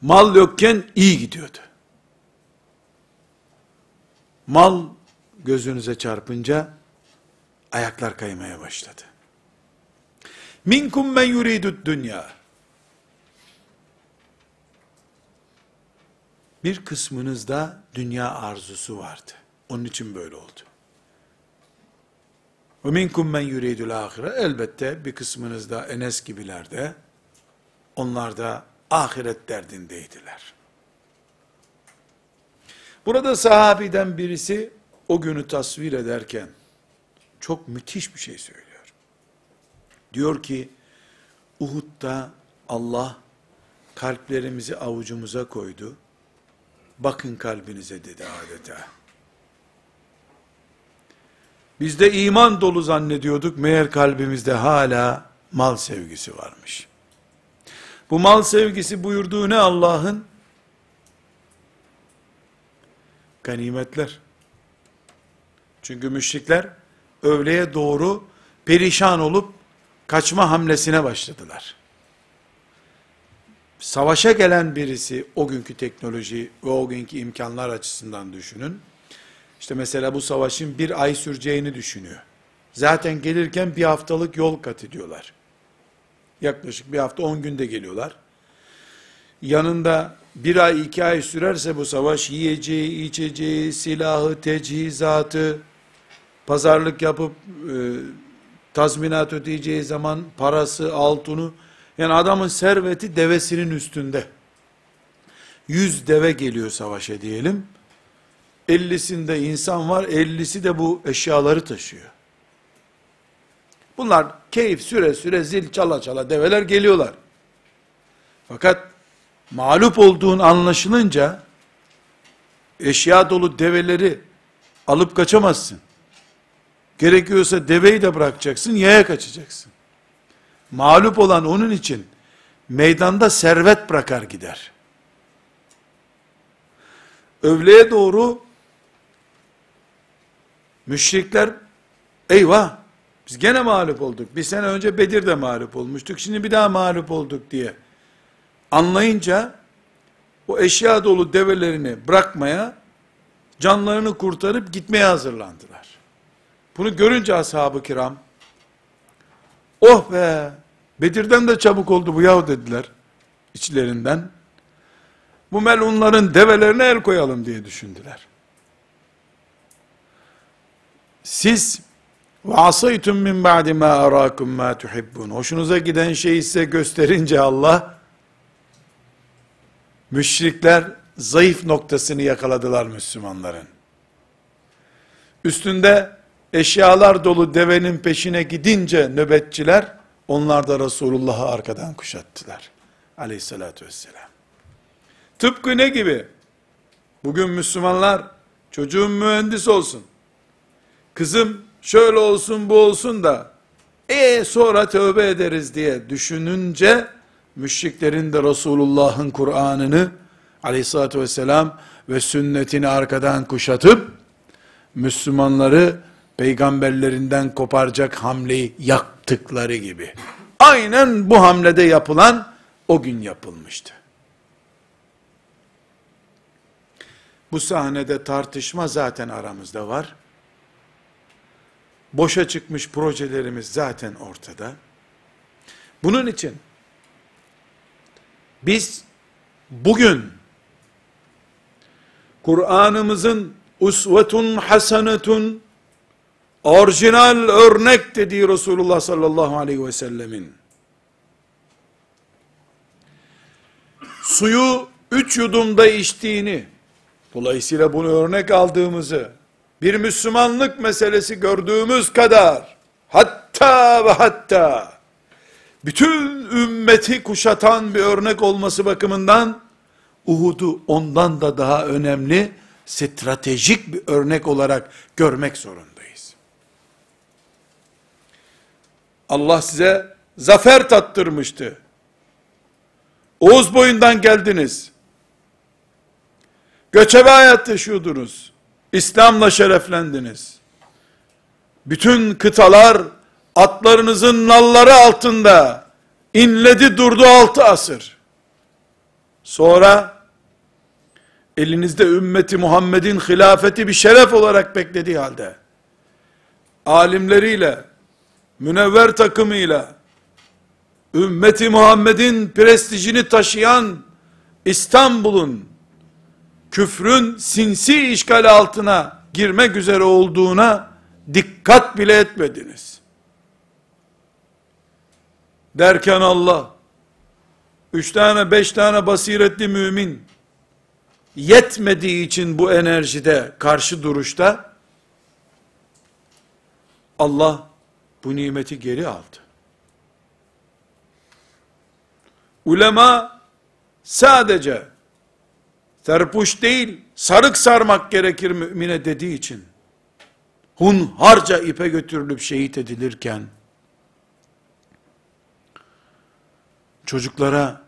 Mal yokken iyi gidiyordu. Mal gözünüze çarpınca ayaklar kaymaya başladı. Minkum men yuridud dünya. Bir kısmınızda dünya arzusu vardı. Onun için böyle oldu. Ve minkum men yuridul ahire. Elbette bir kısmınızda Enes gibilerde onlar da ahiret derdindeydiler. Burada sahabiden birisi o günü tasvir ederken çok müthiş bir şey söylüyor. Diyor ki Uhud'da Allah kalplerimizi avucumuza koydu. Bakın kalbinize dedi adeta. Biz de iman dolu zannediyorduk. Meğer kalbimizde hala mal sevgisi varmış. Bu mal sevgisi buyurduğu ne Allah'ın? Ganimetler. Çünkü müşrikler öğleye doğru perişan olup kaçma hamlesine başladılar. Savaşa gelen birisi o günkü teknoloji ve o günkü imkanlar açısından düşünün. İşte mesela bu savaşın bir ay süreceğini düşünüyor. Zaten gelirken bir haftalık yol kat ediyorlar. Yaklaşık bir hafta on günde geliyorlar. Yanında bir ay iki ay sürerse bu savaş yiyeceği, içeceği, silahı, tecihizatı, pazarlık yapıp e, tazminat ödeyeceği zaman parası, altını, yani adamın serveti devesinin üstünde. Yüz deve geliyor savaşa diyelim. 50'sinde insan var, 50'si de bu eşyaları taşıyor. Bunlar keyif süre süre zil çala çala develer geliyorlar. Fakat mağlup olduğun anlaşılınca eşya dolu develeri alıp kaçamazsın. Gerekiyorsa deveyi de bırakacaksın, yaya kaçacaksın. Mağlup olan onun için meydanda servet bırakar gider. Övleye doğru müşrikler eyvah biz gene mağlup olduk. Bir sene önce Bedir'de mağlup olmuştuk. Şimdi bir daha mağlup olduk diye anlayınca o eşya dolu develerini bırakmaya canlarını kurtarıp gitmeye hazırlandılar. Bunu görünce ashab-ı kiram oh be Bedir'den de çabuk oldu bu yahu dediler içlerinden. Bu melunların develerine el koyalım diye düşündüler. Siz وَعَصَيْتُمْ مِنْ بَعْدِ مَا أَرَاكُمْ مَا تُحِبُّونَ Hoşunuza giden şeyi size gösterince Allah, Müşrikler zayıf noktasını yakaladılar Müslümanların. Üstünde eşyalar dolu devenin peşine gidince nöbetçiler, onlar da Resulullah'ı arkadan kuşattılar. Aleyhissalatü vesselam. Tıpkı ne gibi? Bugün Müslümanlar, çocuğum mühendis olsun, kızım şöyle olsun bu olsun da, e sonra tövbe ederiz diye düşününce, müşriklerin de Resulullah'ın Kur'an'ını, aleyhissalatü vesselam ve sünnetini arkadan kuşatıp, Müslümanları peygamberlerinden koparacak hamleyi yaktıkları gibi. Aynen bu hamlede yapılan o gün yapılmıştı. Bu sahnede tartışma zaten aramızda var. Boşa çıkmış projelerimiz zaten ortada. Bunun için biz bugün Kur'an'ımızın usvetun hasenetun orijinal örnek dediği Resulullah sallallahu aleyhi ve sellemin suyu üç yudumda içtiğini dolayısıyla bunu örnek aldığımızı bir Müslümanlık meselesi gördüğümüz kadar hatta ve hatta bütün ümmeti kuşatan bir örnek olması bakımından Uhud'u ondan da daha önemli stratejik bir örnek olarak görmek zorundayız. Allah size zafer tattırmıştı. Oğuz boyundan geldiniz. Göçebe hayat yaşıyordunuz. İslam'la şereflendiniz. Bütün kıtalar atlarınızın nalları altında inledi durdu altı asır. Sonra elinizde ümmeti Muhammed'in hilafeti bir şeref olarak beklediği halde, alimleriyle, münevver takımıyla, ümmeti Muhammed'in prestijini taşıyan İstanbul'un, küfrün sinsi işgal altına girmek üzere olduğuna dikkat bile etmediniz. Derken Allah, üç tane beş tane basiretli mümin, yetmediği için bu enerjide, karşı duruşta, Allah bu nimeti geri aldı. Ulema sadece terpuş değil, sarık sarmak gerekir mümine dediği için, hunharca ipe götürülüp şehit edilirken, çocuklara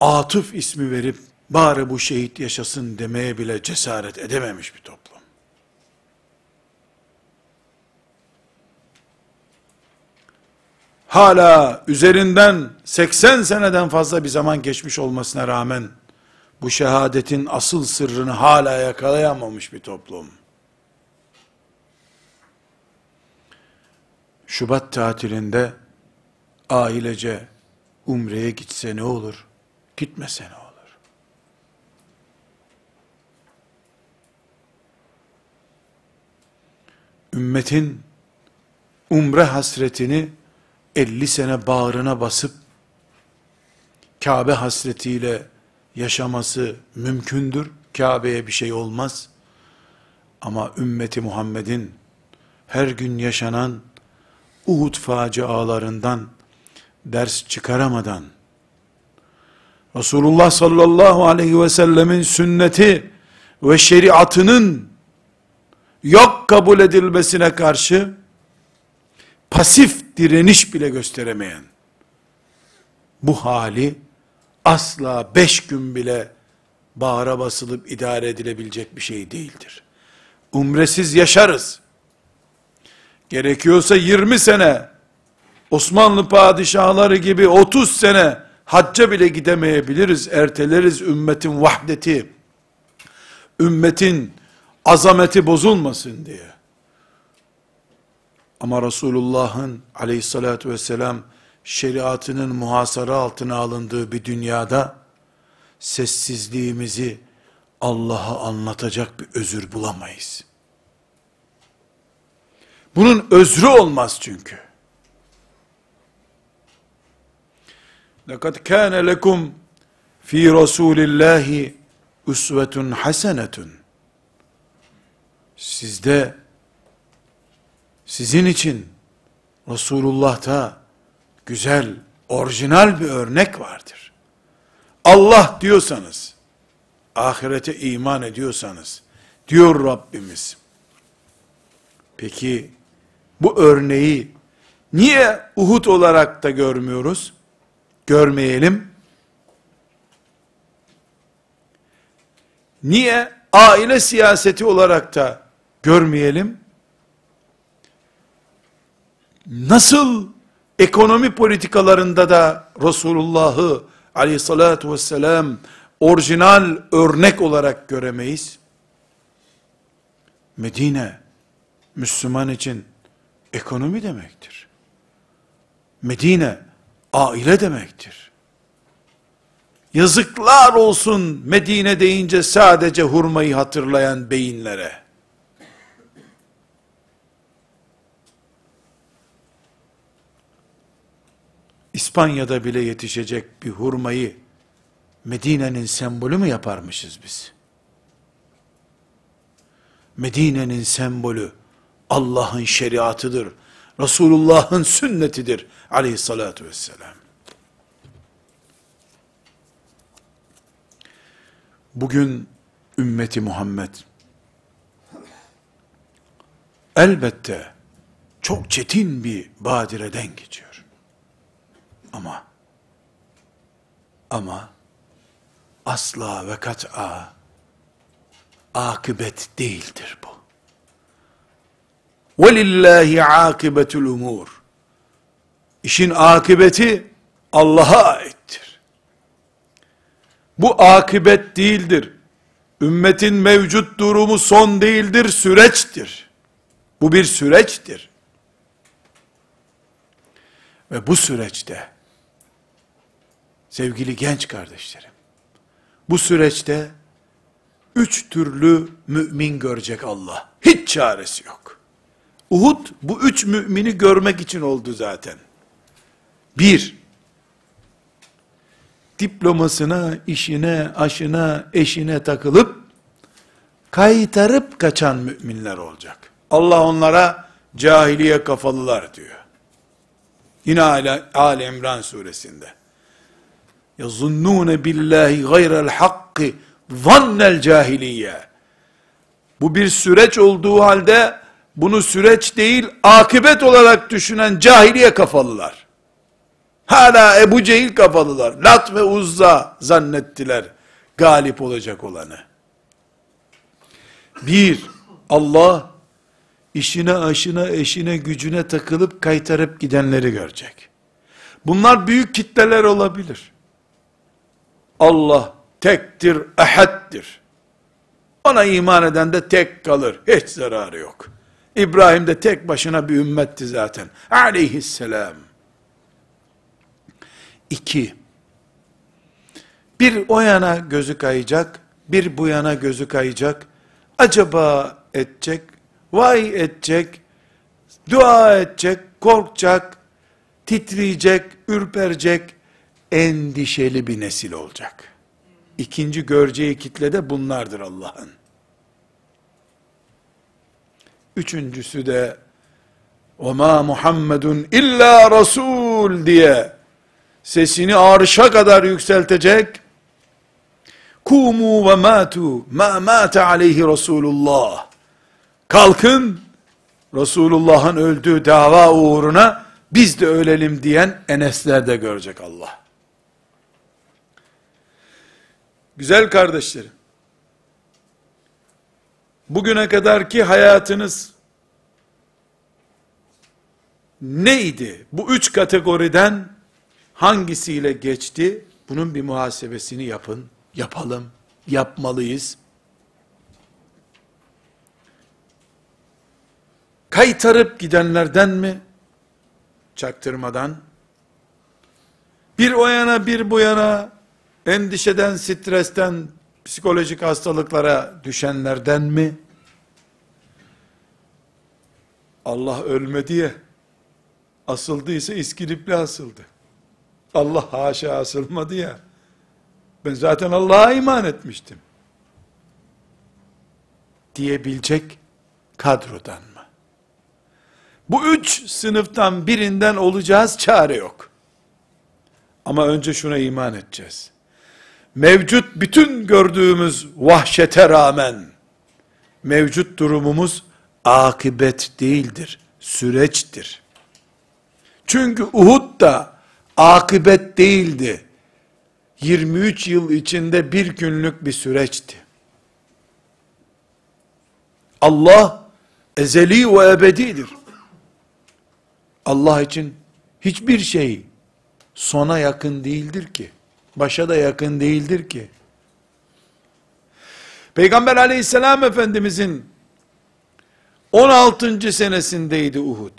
Atıf ismi verip bari bu şehit yaşasın demeye bile cesaret edememiş bir toplum. Hala üzerinden 80 seneden fazla bir zaman geçmiş olmasına rağmen bu şehadetin asıl sırrını hala yakalayamamış bir toplum. Şubat tatilinde ailece umreye gitse ne olur? Gitmese ne olur? ümmetin umre hasretini 50 sene bağrına basıp Kabe hasretiyle yaşaması mümkündür. Kabe'ye bir şey olmaz. Ama ümmeti Muhammed'in her gün yaşanan Uhud facialarından ders çıkaramadan Resulullah sallallahu aleyhi ve sellemin sünneti ve şeriatının yok kabul edilmesine karşı pasif direniş bile gösteremeyen bu hali asla beş gün bile bağra basılıp idare edilebilecek bir şey değildir. Umresiz yaşarız. Gerekiyorsa 20 sene Osmanlı padişahları gibi 30 sene hacca bile gidemeyebiliriz. Erteleriz ümmetin vahdeti. Ümmetin azameti bozulmasın diye. Ama Resulullah'ın aleyhissalatü vesselam şeriatının muhasara altına alındığı bir dünyada sessizliğimizi Allah'a anlatacak bir özür bulamayız. Bunun özrü olmaz çünkü. لَقَدْ كَانَ لَكُمْ fi Resulillahi usvetun hasenetun. Sizde sizin için Resulullah'ta güzel, orijinal bir örnek vardır. Allah diyorsanız, ahirete iman ediyorsanız, diyor Rabbimiz. Peki, bu örneği niye Uhud olarak da görmüyoruz? Görmeyelim. Niye aile siyaseti olarak da görmeyelim? Nasıl ekonomi politikalarında da Resulullah'ı aleyhissalatu vesselam orijinal örnek olarak göremeyiz? Medine, Müslüman için ekonomi demektir. Medine, aile demektir. Yazıklar olsun Medine deyince sadece hurmayı hatırlayan beyinlere. İspanya'da bile yetişecek bir hurmayı Medine'nin sembolü mü yaparmışız biz? Medine'nin sembolü Allah'ın şeriatıdır. Resulullah'ın sünnetidir aleyhissalatu vesselam. Bugün ümmeti Muhammed elbette çok çetin bir badireden geçiyor ama ama asla ve kat'a akıbet değildir bu. Velillahi akibetul umur. İşin akıbeti Allah'a aittir. Bu akıbet değildir. Ümmetin mevcut durumu son değildir, süreçtir. Bu bir süreçtir. Ve bu süreçte sevgili genç kardeşlerim, bu süreçte üç türlü mümin görecek Allah. Hiç çaresi yok. Uhud bu üç mümini görmek için oldu zaten. Bir, diplomasına, işine, aşına, eşine takılıp, kaytarıp kaçan müminler olacak. Allah onlara cahiliye kafalılar diyor. Yine Ali, Ali İmran suresinde. يَظُنُّونَ بِاللّٰهِ غَيْرَ الْحَقِّ ظَنَّ الْجَاهِلِيَّ Bu bir süreç olduğu halde, bunu süreç değil, akıbet olarak düşünen cahiliye kafalılar. Hala Ebu Cehil kafalılar. Lat ve Uzza zannettiler galip olacak olanı. Bir, Allah işine, aşına, eşine, gücüne takılıp kaytarıp gidenleri görecek. Bunlar büyük kitleler olabilir. Allah tektir, ehaddir. Ona iman eden de tek kalır. Hiç zararı yok. İbrahim de tek başına bir ümmetti zaten. Aleyhisselam. İki, bir o yana gözü kayacak, bir bu yana gözü kayacak, acaba edecek, vay edecek, dua edecek, korkacak, titriyecek, ürperecek, endişeli bir nesil olacak. İkinci göreceği kitle de bunlardır Allah'ın. Üçüncüsü de وَمَا Muhammedun illa Rasul diye sesini arşa kadar yükseltecek. Kumu ve matu ma mate aleyhi Resulullah. Kalkın Resulullah'ın öldüğü dava uğruna biz de ölelim diyen Enesler de görecek Allah. Güzel kardeşlerim. Bugüne kadarki hayatınız neydi? Bu üç kategoriden hangisiyle geçti? Bunun bir muhasebesini yapın, yapalım, yapmalıyız. Kaytarıp gidenlerden mi? Çaktırmadan. Bir o yana bir bu yana endişeden, stresten, psikolojik hastalıklara düşenlerden mi? Allah ölmedi ya, asıldıysa iskilipli asıldı. Allah haşa asılmadı ya, Ben zaten Allah'a iman etmiştim. Diyebilecek kadrodan mı? Bu üç sınıftan birinden olacağız, çare yok. Ama önce şuna iman edeceğiz. Mevcut bütün gördüğümüz vahşete rağmen, mevcut durumumuz akibet değildir, süreçtir. Çünkü Uhud da akibet değildi. 23 yıl içinde bir günlük bir süreçti. Allah ezeli ve ebedidir. Allah için hiçbir şey sona yakın değildir ki. Başa da yakın değildir ki. Peygamber aleyhisselam efendimizin 16. senesindeydi Uhud.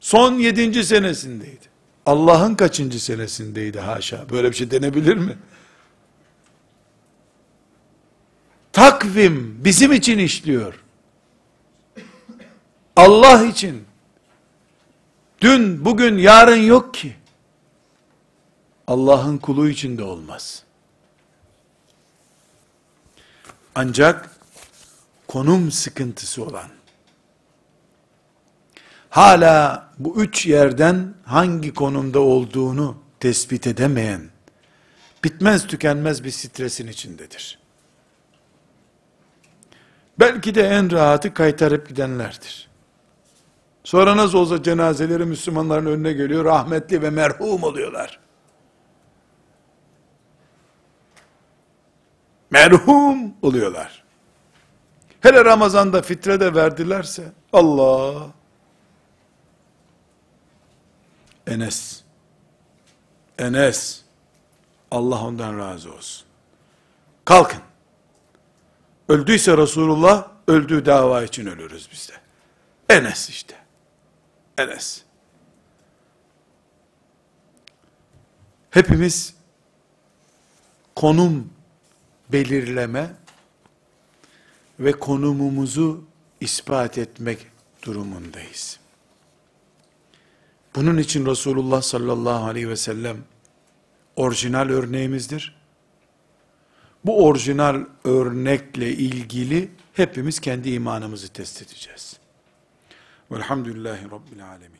Son 7. senesindeydi. Allah'ın kaçıncı senesindeydi haşa? Böyle bir şey denebilir mi? Takvim bizim için işliyor. Allah için. Dün, bugün, yarın yok ki. Allah'ın kulu için de olmaz. Ancak konum sıkıntısı olan, hala bu üç yerden hangi konumda olduğunu tespit edemeyen, bitmez tükenmez bir stresin içindedir. Belki de en rahatı kaytarıp gidenlerdir. Sonra nasıl olsa cenazeleri Müslümanların önüne geliyor, rahmetli ve merhum oluyorlar. Merhum oluyorlar. Hele Ramazan'da fitre de verdilerse, Allah! Enes, Enes, Allah ondan razı olsun. Kalkın. Öldüyse Resulullah, öldüğü dava için ölürüz biz de. Enes işte. Enes. Hepimiz konum belirleme ve konumumuzu ispat etmek durumundayız. Bunun için Resulullah sallallahu aleyhi ve sellem orijinal örneğimizdir. Bu orijinal örnekle ilgili hepimiz kendi imanımızı test edeceğiz. Velhamdülillahi Rabbil Alemin.